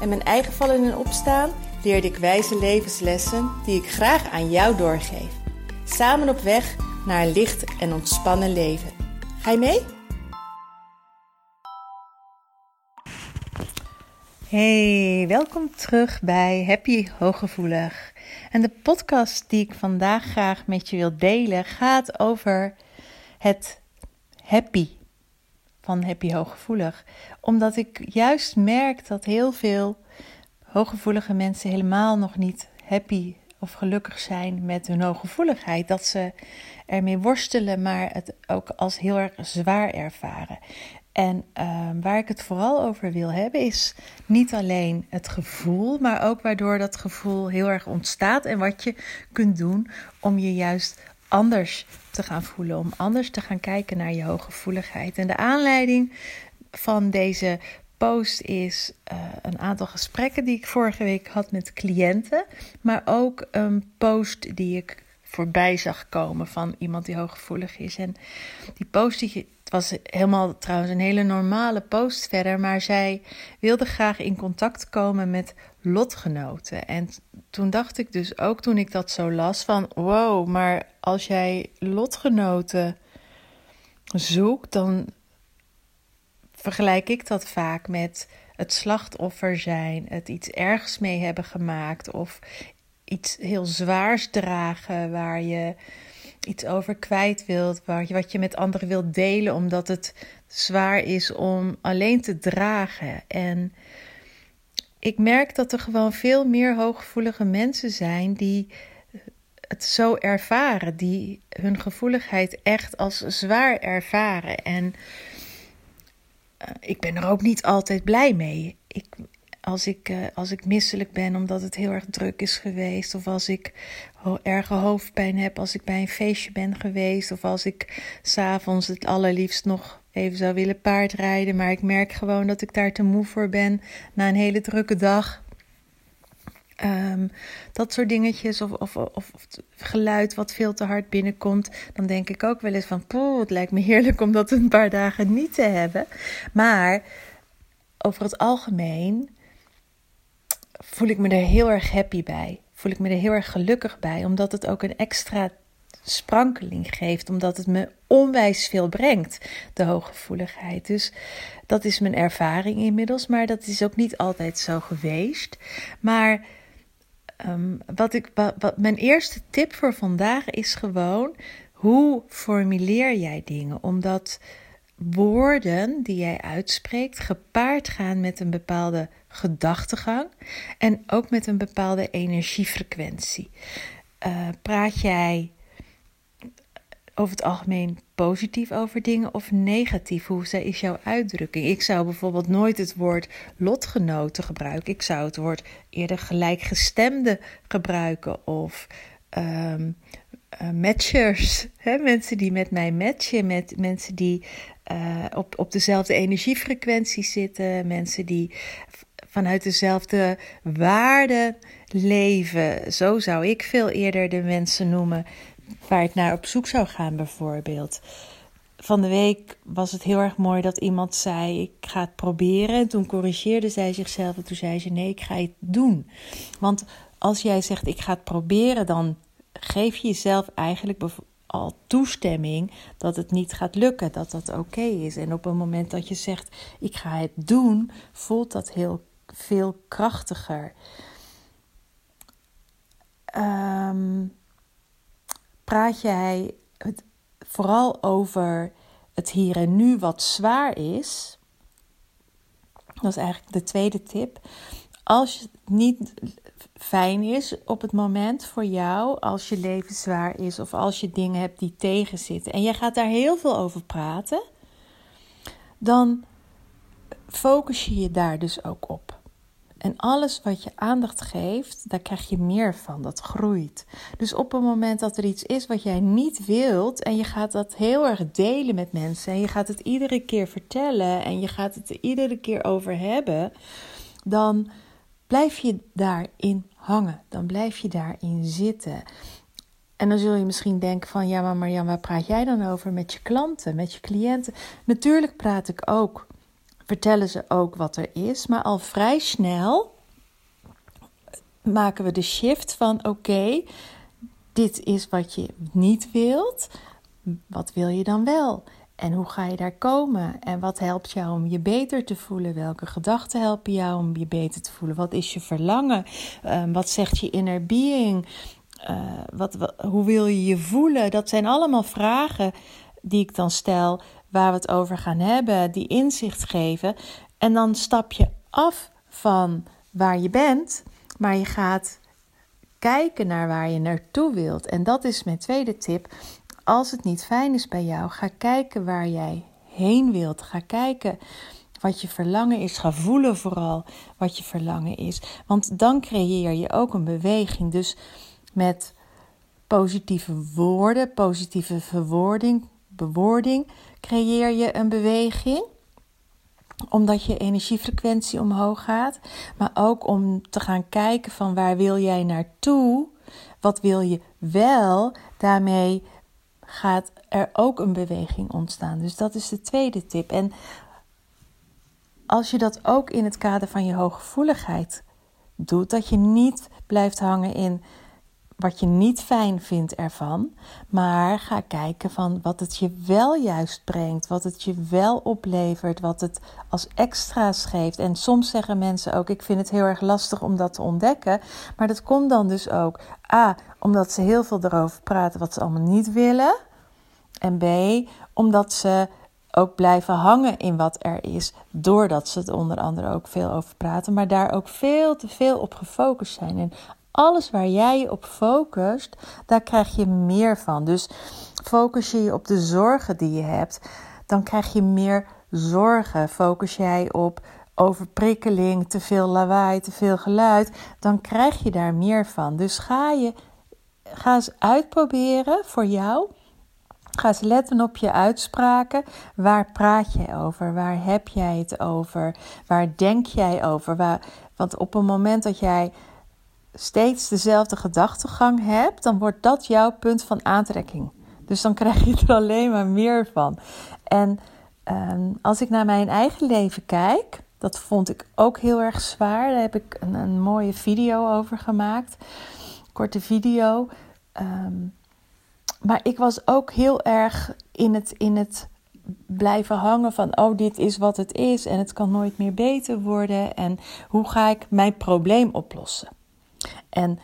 en mijn eigen vallen en opstaan leerde ik wijze levenslessen die ik graag aan jou doorgeef. Samen op weg naar een licht en ontspannen leven. Ga je mee? Hey, welkom terug bij Happy Hooggevoelig. En de podcast die ik vandaag graag met je wil delen gaat over het happy van Happy Hooggevoelig. Omdat ik juist merk dat heel veel hooggevoelige mensen helemaal nog niet happy of gelukkig zijn met hun hooggevoeligheid. Dat ze ermee worstelen, maar het ook als heel erg zwaar ervaren. En ehm, waar ik het vooral over wil hebben is niet alleen het gevoel, maar ook waardoor dat gevoel heel erg ontstaat en wat je kunt doen om je juist anders te gaan voelen, om anders te gaan kijken naar je hooggevoeligheid. En de aanleiding van deze post is uh, een aantal gesprekken die ik vorige week had met cliënten, maar ook een post die ik voorbij zag komen van iemand die hooggevoelig is. En die post, die, het was helemaal trouwens een hele normale post verder, maar zij wilde graag in contact komen met lotgenoten. En toen dacht ik dus ook toen ik dat zo las van wow, maar als jij lotgenoten zoekt, dan vergelijk ik dat vaak met het slachtoffer zijn, het iets ergs mee hebben gemaakt of iets heel zwaars dragen waar je iets over kwijt wilt, wat je met anderen wilt delen, omdat het zwaar is om alleen te dragen. En ik merk dat er gewoon veel meer hooggevoelige mensen zijn die het zo ervaren, die hun gevoeligheid echt als zwaar ervaren. En uh, ik ben er ook niet altijd blij mee. Ik, als ik, uh, als ik misselijk ben omdat het heel erg druk is geweest, of als ik erge hoofdpijn heb als ik bij een feestje ben geweest, of als ik s'avonds het allerliefst nog even zou willen paardrijden, maar ik merk gewoon dat ik daar te moe voor ben na een hele drukke dag. Um, dat soort dingetjes, of, of, of, of, geluid wat veel te hard binnenkomt, dan denk ik ook wel eens van, poeh, het lijkt me heerlijk om dat een paar dagen niet te hebben. Maar over het algemeen voel ik me er heel erg happy bij. Voel ik me er heel erg gelukkig bij, omdat het ook een extra sprankeling geeft, omdat het me onwijs veel brengt, de hooggevoeligheid. Dus dat is mijn ervaring inmiddels, maar dat is ook niet altijd zo geweest. Maar um, wat ik, wat, mijn eerste tip voor vandaag is gewoon: hoe formuleer jij dingen? Omdat woorden die jij uitspreekt gepaard gaan met een bepaalde gedachtegang en ook met een bepaalde energiefrequentie. Uh, praat jij over het algemeen positief over dingen of negatief? Hoe is jouw uitdrukking? Ik zou bijvoorbeeld nooit het woord lotgenoten gebruiken. Ik zou het woord eerder gelijkgestemde gebruiken of um, uh, matchers. Hè? Mensen die met mij matchen, met mensen die uh, op, op dezelfde energiefrequentie zitten, mensen die vanuit dezelfde waarden leven. Zo zou ik veel eerder de mensen noemen waar ik naar op zoek zou gaan, bijvoorbeeld. Van de week was het heel erg mooi dat iemand zei: Ik ga het proberen. En toen corrigeerde zij zichzelf en toen zei ze: Nee, ik ga het doen. Want als jij zegt: Ik ga het proberen, dan geef je jezelf eigenlijk al toestemming dat het niet gaat lukken, dat dat oké is. En op het moment dat je zegt: Ik ga het doen, voelt dat heel veel krachtiger. Praat jij het vooral over het hier en nu wat zwaar is. Dat is eigenlijk de tweede tip. Als het niet fijn is op het moment voor jou, als je leven zwaar is of als je dingen hebt die tegenzitten en jij gaat daar heel veel over praten, dan focus je je daar dus ook op. En alles wat je aandacht geeft, daar krijg je meer van. Dat groeit. Dus op het moment dat er iets is wat jij niet wilt en je gaat dat heel erg delen met mensen en je gaat het iedere keer vertellen en je gaat het er iedere keer over hebben, dan blijf je daarin hangen. Dan blijf je daarin zitten. En dan zul je misschien denken van ja, maar Marjan, waar praat jij dan over met je klanten, met je cliënten? Natuurlijk praat ik ook, vertellen ze ook wat er is, maar al vrij snel maken we de shift van oké, dit is wat je niet wilt, wat wil je dan wel? En hoe ga je daar komen? En wat helpt jou om je beter te voelen? Welke gedachten helpen jou om je beter te voelen? Wat is je verlangen? Ehm, wat zegt je inner being? Uh, wat, hoe wil je je voelen? Dat zijn allemaal vragen die ik dan stel, waar we het over gaan hebben, die inzicht geven. En dan stap je af van waar je bent, maar je gaat kijken naar waar je naartoe wilt. En dat is mijn tweede tip. Als het niet fijn is bij jou, ga kijken waar jij heen wilt. Ga kijken wat je verlangen is. Ga voelen vooral wat je verlangen is. Want dan creëer je ook een beweging. Dus met positieve woorden, positieve verwoording, bewoording, creëer je een beweging omdat je energiefrequentie omhoog gaat, maar ook om te gaan kijken van waar wil jij naartoe? Wat wil je wel? Daarmee gaat er ook een beweging ontstaan. Dus dat is de tweede tip. En als je dat ook in het kader van je hooggevoeligheid doet, dat je niet blijft hangen in wat je niet fijn vindt ervan, maar ga kijken van wat het je wel juist brengt, wat het je wel oplevert, wat het als extra's geeft. En soms zeggen mensen ook: ik vind het heel erg lastig om dat te ontdekken, maar dat komt dan dus ook a omdat ze heel veel erover praten wat ze allemaal niet willen, en b omdat ze ook blijven hangen in wat er is, doordat ze het onder andere ook veel over praten, maar daar ook veel te veel op gefocust zijn. En alles waar jij je op focust, daar krijg je meer van. Dus focus je je op de zorgen die je hebt, dan krijg je meer zorgen. Focus jij op overprikkeling, te veel lawaai, te veel geluid, dan krijg je daar meer van. Dus ga je ga eens uitproberen voor jou. Ga eens letten op je uitspraken. Waar praat jij over? Waar heb jij het over? Waar denk jij over? Waar, want op het moment dat jij steeds dezelfde gedachtegang hebt, dan wordt dat jouw punt van aantrekking. Dus dan krijg je er alleen maar meer van. En ehm, als ik naar mijn eigen leven kijk, dat vond ik ook heel erg zwaar. Daar heb ik een, een mooie video over gemaakt. Korte video. Ehm, maar ik was ook heel erg in het, in het blijven hangen van, oh, dit is wat het is en het kan nooit meer beter worden. En hoe ga ik mijn probleem oplossen? En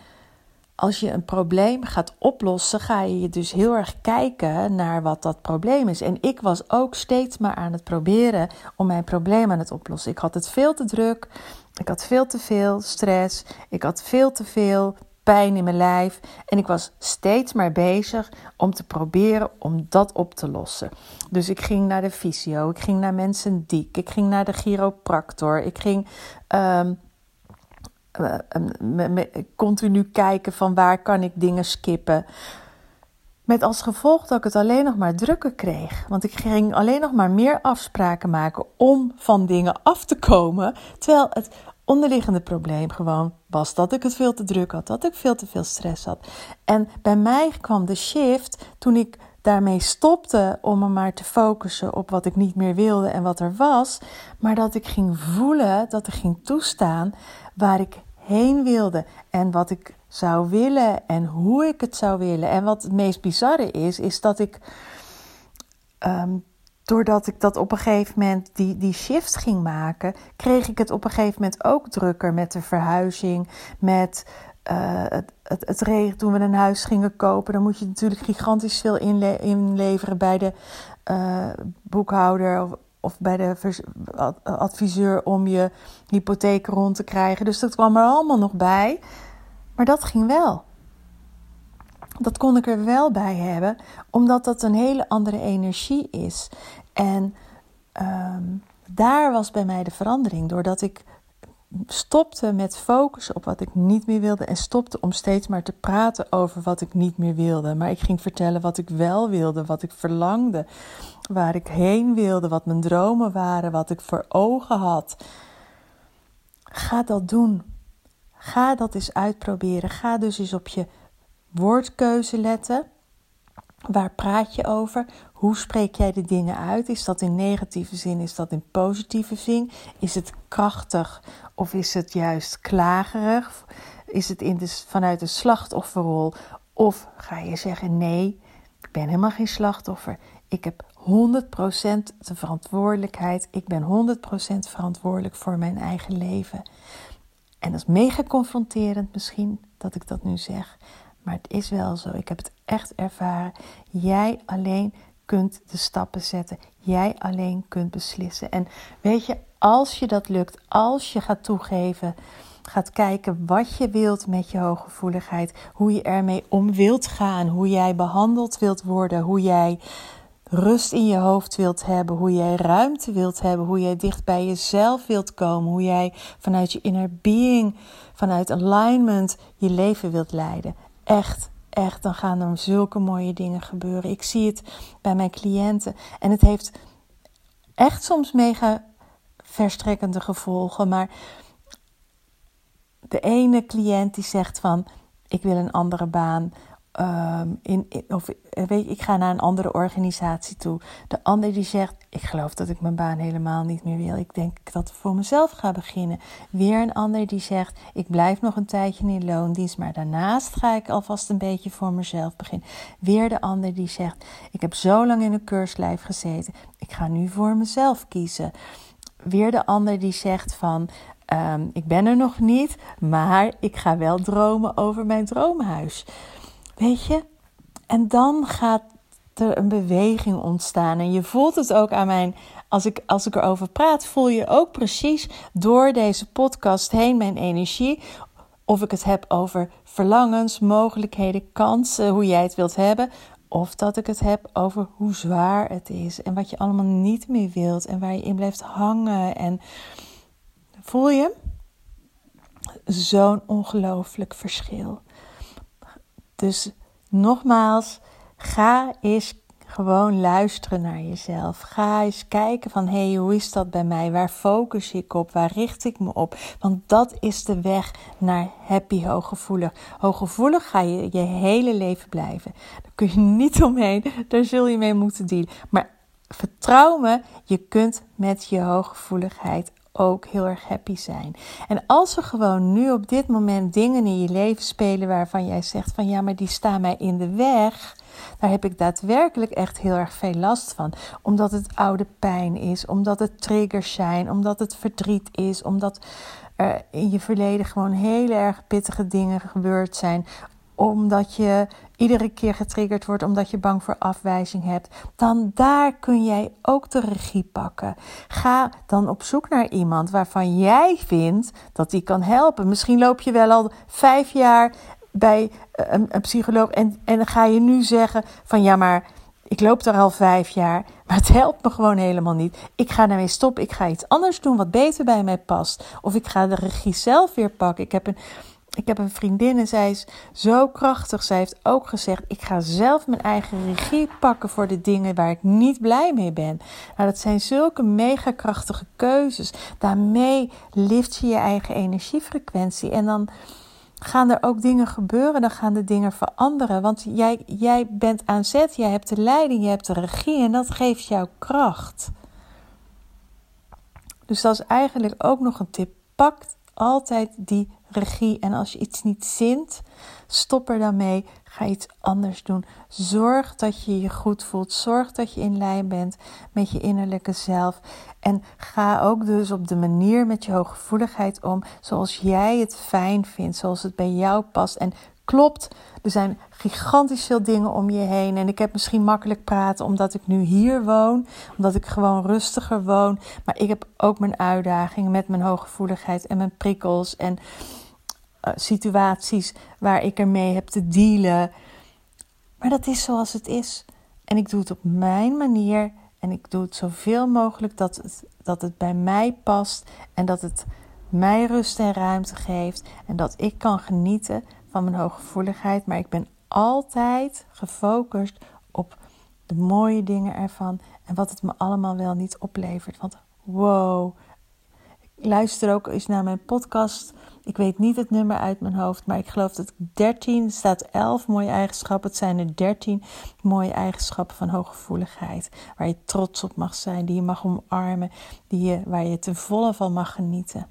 als je een probleem gaat oplossen, ga je dus heel erg kijken naar wat dat probleem is. En ik was ook steeds maar aan het proberen om mijn probleem aan het oplossen. Ik had het veel te druk, ik had veel te veel stress, ik had veel te veel pijn in mijn lijf. En ik was steeds maar bezig om te proberen om dat op te lossen. Dus ik ging naar de fysio, ik ging naar mensen diek, ik ging naar de chiropractor, ik ging. Um, continu kijken van waar kan ik dingen skippen. Met als gevolg dat ik het alleen nog maar drukker kreeg. Want ik ging alleen nog maar meer afspraken maken om van dingen af te komen. Terwijl het onderliggende probleem gewoon was dat ik het veel te druk had, dat ik veel te veel stress had. En bij mij kwam de shift toen ik daarmee stopte om me maar te focussen op wat ik niet meer wilde en wat er was, maar dat ik ging voelen, dat ik ging toestaan waar ik heen wilde en wat ik zou willen en hoe ik het zou willen. En wat het meest bizarre is, is dat ik ehm, doordat ik dat op een gegeven moment die, die shift ging maken, kreeg ik het op een gegeven moment ook drukker met de verhuizing, met uh, het, het, het regen. Toen we een huis gingen kopen, dan moet je natuurlijk gigantisch veel inle inleveren bij de uh, boekhouder of, of bij de adviseur om je hypotheek rond te krijgen. Dus dat kwam er allemaal nog bij. Maar dat ging wel. Dat kon ik er wel bij hebben, omdat dat een hele andere energie is. En um, daar was bij mij de verandering, doordat ik stopte met focussen op wat ik niet meer wilde en stopte om steeds maar te praten over wat ik niet meer wilde. Maar ik ging vertellen wat ik wel wilde, wat ik verlangde, waar ik heen wilde, wat mijn dromen waren, wat ik voor ogen had. Ga dat doen. Ga dat eens uitproberen. Ga dus eens op je woordkeuze letten. Waar praat je over? Hoe spreek jij de dingen uit? Is dat in negatieve zin? Is dat in positieve zin? Is het krachtig of is het juist klagerig? Is het in de, vanuit de slachtofferrol? Of ga je zeggen: nee, ik ben helemaal geen slachtoffer. Ik heb 100% de verantwoordelijkheid. Ik ben 100% verantwoordelijk voor mijn eigen leven. En dat is mega confronterend misschien dat ik dat nu zeg. Maar het is wel zo. Ik heb het echt ervaren. Jij alleen kunt de stappen zetten. Jij alleen kunt beslissen. En weet je, als je dat lukt, als je gaat toegeven, gaat kijken wat je wilt met je hooggevoeligheid, hoe je ermee om wilt gaan, hoe jij behandeld wilt worden, hoe jij rust in je hoofd wilt hebben, hoe jij ruimte wilt hebben, hoe jij dicht bij jezelf wilt komen, hoe jij vanuit je inner being, vanuit alignment je leven wilt leiden. Echt, echt, dan gaan er zulke mooie dingen gebeuren. Ik zie het bij mijn cliënten en het heeft echt soms mega verstrekkende gevolgen, maar de ene cliënt die zegt van ik wil een andere baan Ehm, in, of eh, weet je, ik ga naar een andere organisatie toe. De ander die zegt: Ik geloof dat ik mijn baan helemaal niet meer wil. Ik denk dat ik voor mezelf ga beginnen. Weer een ander die zegt: Ik blijf nog een tijdje in loondienst, maar daarnaast ga ik alvast een beetje voor mezelf beginnen. Weer de ander die zegt: Ik heb zo lang in een keurslijf gezeten. Ik ga nu voor mezelf kiezen. Weer de ander die zegt van um, ik ben er nog niet, maar ik ga wel dromen over mijn droomhuis. Weet je? En dan gaat er een beweging ontstaan. En je voelt het ook aan mijn. Als ik, als ik erover praat, voel je ook precies door deze podcast heen mijn energie. Of ik het heb over verlangens, mogelijkheden, kansen, hoe jij het wilt hebben. Of dat ik het heb over hoe zwaar het is en wat je allemaal niet meer wilt en waar je in blijft hangen. En voel je? Zo'n ongelooflijk verschil. Dus nogmaals, ga eens gewoon luisteren naar jezelf. Ga eens kijken van hé, hey, hoe is dat bij mij? Waar focus ik op? Waar richt ik me op? Want dat is de weg naar happy hooggevoelig. Hooggevoelig ga je je hele leven blijven. Daar kun je niet omheen. Daar zul je mee moeten dealen. Maar vertrouw me, je kunt met je hooggevoeligheid ook heel erg happy zijn. En als er gewoon nu op dit moment dingen in je leven spelen waarvan jij zegt van ja, maar die staan mij in de weg. Daar heb ik daadwerkelijk echt heel erg veel last van. Omdat het oude pijn is, omdat het triggers zijn, omdat het verdriet is, omdat er in je verleden gewoon hele erg pittige dingen gebeurd zijn omdat je iedere keer getriggerd wordt omdat je bang voor afwijzing hebt, dan daar kun jij ook de regie pakken. Ga dan op zoek naar iemand waarvan jij vindt dat die kan helpen. Misschien loop je wel al vijf jaar bij eh, een, psycholoog en, en ga je nu zeggen van ja, maar ik loop er al vijf jaar, maar het helpt me gewoon helemaal niet. Ik ga daarmee stoppen. Ik ga iets anders doen wat beter bij mij past. Of ik ga de regie zelf weer pakken. Ik heb een ik heb een vriendin en zij is zo krachtig. Zij heeft ook gezegd: Ik ga zelf mijn eigen regie pakken voor de dingen waar ik niet blij mee ben. Nou, dat zijn zulke mega krachtige keuzes. Daarmee lift je je eigen energiefrequentie. En dan gaan er ook dingen gebeuren. Dan gaan de dingen veranderen. Want jij, jij bent aan zet, jij hebt de leiding, je hebt de regie. En dat geeft jou kracht. Dus dat is eigenlijk ook nog een tip. Pak altijd die regie. En als je iets niet zint, stop er dan mee. Ga iets anders doen. Zorg dat je je goed voelt. Zorg dat je in lijn bent met je innerlijke zelf. En ga ook dus op de manier met je hooggevoeligheid om zoals jij het fijn vindt, zoals het bij jou past. En klopt, er zijn gigantisch veel dingen om je heen. En ik heb misschien makkelijk praten omdat ik nu hier woon, omdat ik gewoon rustiger woon. Maar ik heb ook mijn uitdagingen met mijn hooggevoeligheid en mijn prikkels en uh, situaties waar ik ermee heb te dealen. Maar dat is zoals het is. En ik doe het op mijn manier. En ik doe het zoveel mogelijk dat het, dat het bij mij past. En dat het mij rust en ruimte geeft en dat ik kan genieten van mijn hooggevoeligheid. Maar ik ben altijd gefocust op de mooie dingen ervan en wat het me allemaal wel niet oplevert. Want wow, luister ook eens naar mijn podcast. Ik weet niet het nummer uit mijn hoofd, maar ik geloof dat 13, er staat 11 mooie eigenschappen. Het zijn er 13 mooie eigenschappen van hooggevoeligheid. Waar je trots op mag zijn, die je mag omarmen, die je, waar je ten volle van mag genieten.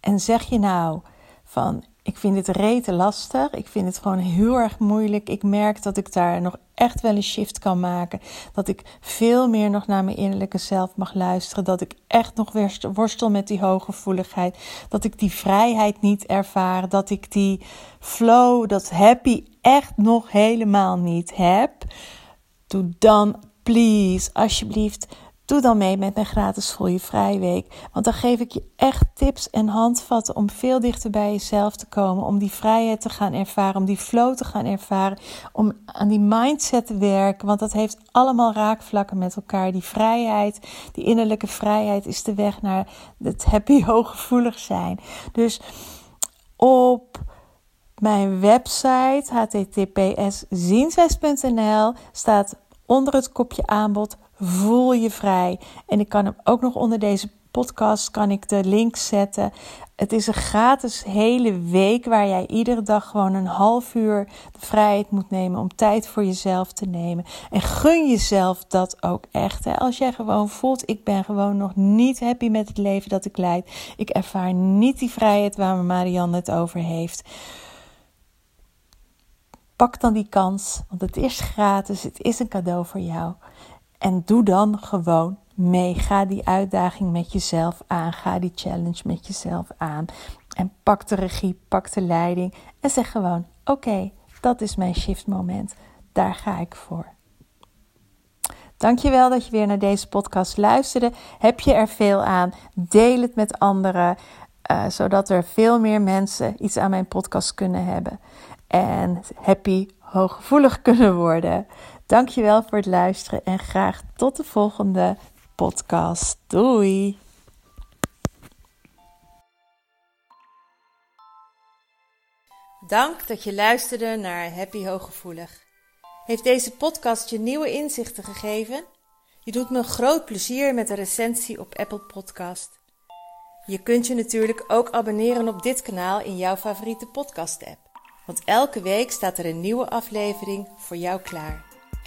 En zeg je nou van ik vind het rete lastig. Ik vind het gewoon heel erg moeilijk. Ik merk dat ik daar nog echt wel een shift kan maken. Dat ik veel meer nog naar mijn innerlijke zelf mag luisteren. Dat ik echt nog worstel met die hooggevoeligheid. Dat ik die vrijheid niet ervaar. Dat ik die flow, dat happy echt nog helemaal niet heb. Doe dan, please, alsjeblieft Doe dan mee met mijn gratis Voel Je. Want dan geef ik je echt tips en handvatten om veel dichter bij jezelf te komen. Om die vrijheid te gaan ervaren, om die flow te gaan ervaren. Om aan die mindset te werken. Want dat heeft allemaal raakvlakken met elkaar. Die vrijheid, die innerlijke vrijheid is de weg naar het happy hooggevoelig zijn. Dus op mijn website https staat onder het kopje aanbod Voel je vrij. En ik kan hem ook nog onder deze podcast kan ik de link zetten. Het is een gratis hele week waar jij iedere dag gewoon een half uur de vrijheid moet nemen om tijd voor jezelf te nemen. En gun jezelf dat ook echt. Hè? Als jij gewoon voelt, ik ben gewoon nog niet happy met het leven dat ik leid. Ik ervaar niet die vrijheid waar Marianne het over heeft. Pak dan die kans, want het is gratis, het is een cadeau voor jou. En doe dan gewoon mee. Ga die uitdaging met jezelf aan. Ga die challenge met jezelf aan. En pak de regie, pak de leiding. En zeg gewoon: Oké, dat is mijn shift moment. Daar ga ik voor. Dankjewel dat je weer naar deze podcast luisterde. Heb je er veel aan? Deel het met anderen, uh, zodat er veel meer mensen iets aan mijn podcast kunnen hebben. En happy, hooggevoelig kunnen worden. Dankjewel voor het luisteren en graag tot de volgende podcast. Doei! Dank dat je luisterde naar Happy Hooggevoelig. Heeft deze podcast je nieuwe inzichten gegeven? Je doet me groot plezier met een recensie op Apple Podcast. Je kunt je natuurlijk ook abonneren op dit kanaal in jouw favoriete podcast-app. Want elke week staat er een nieuwe aflevering voor jou klaar.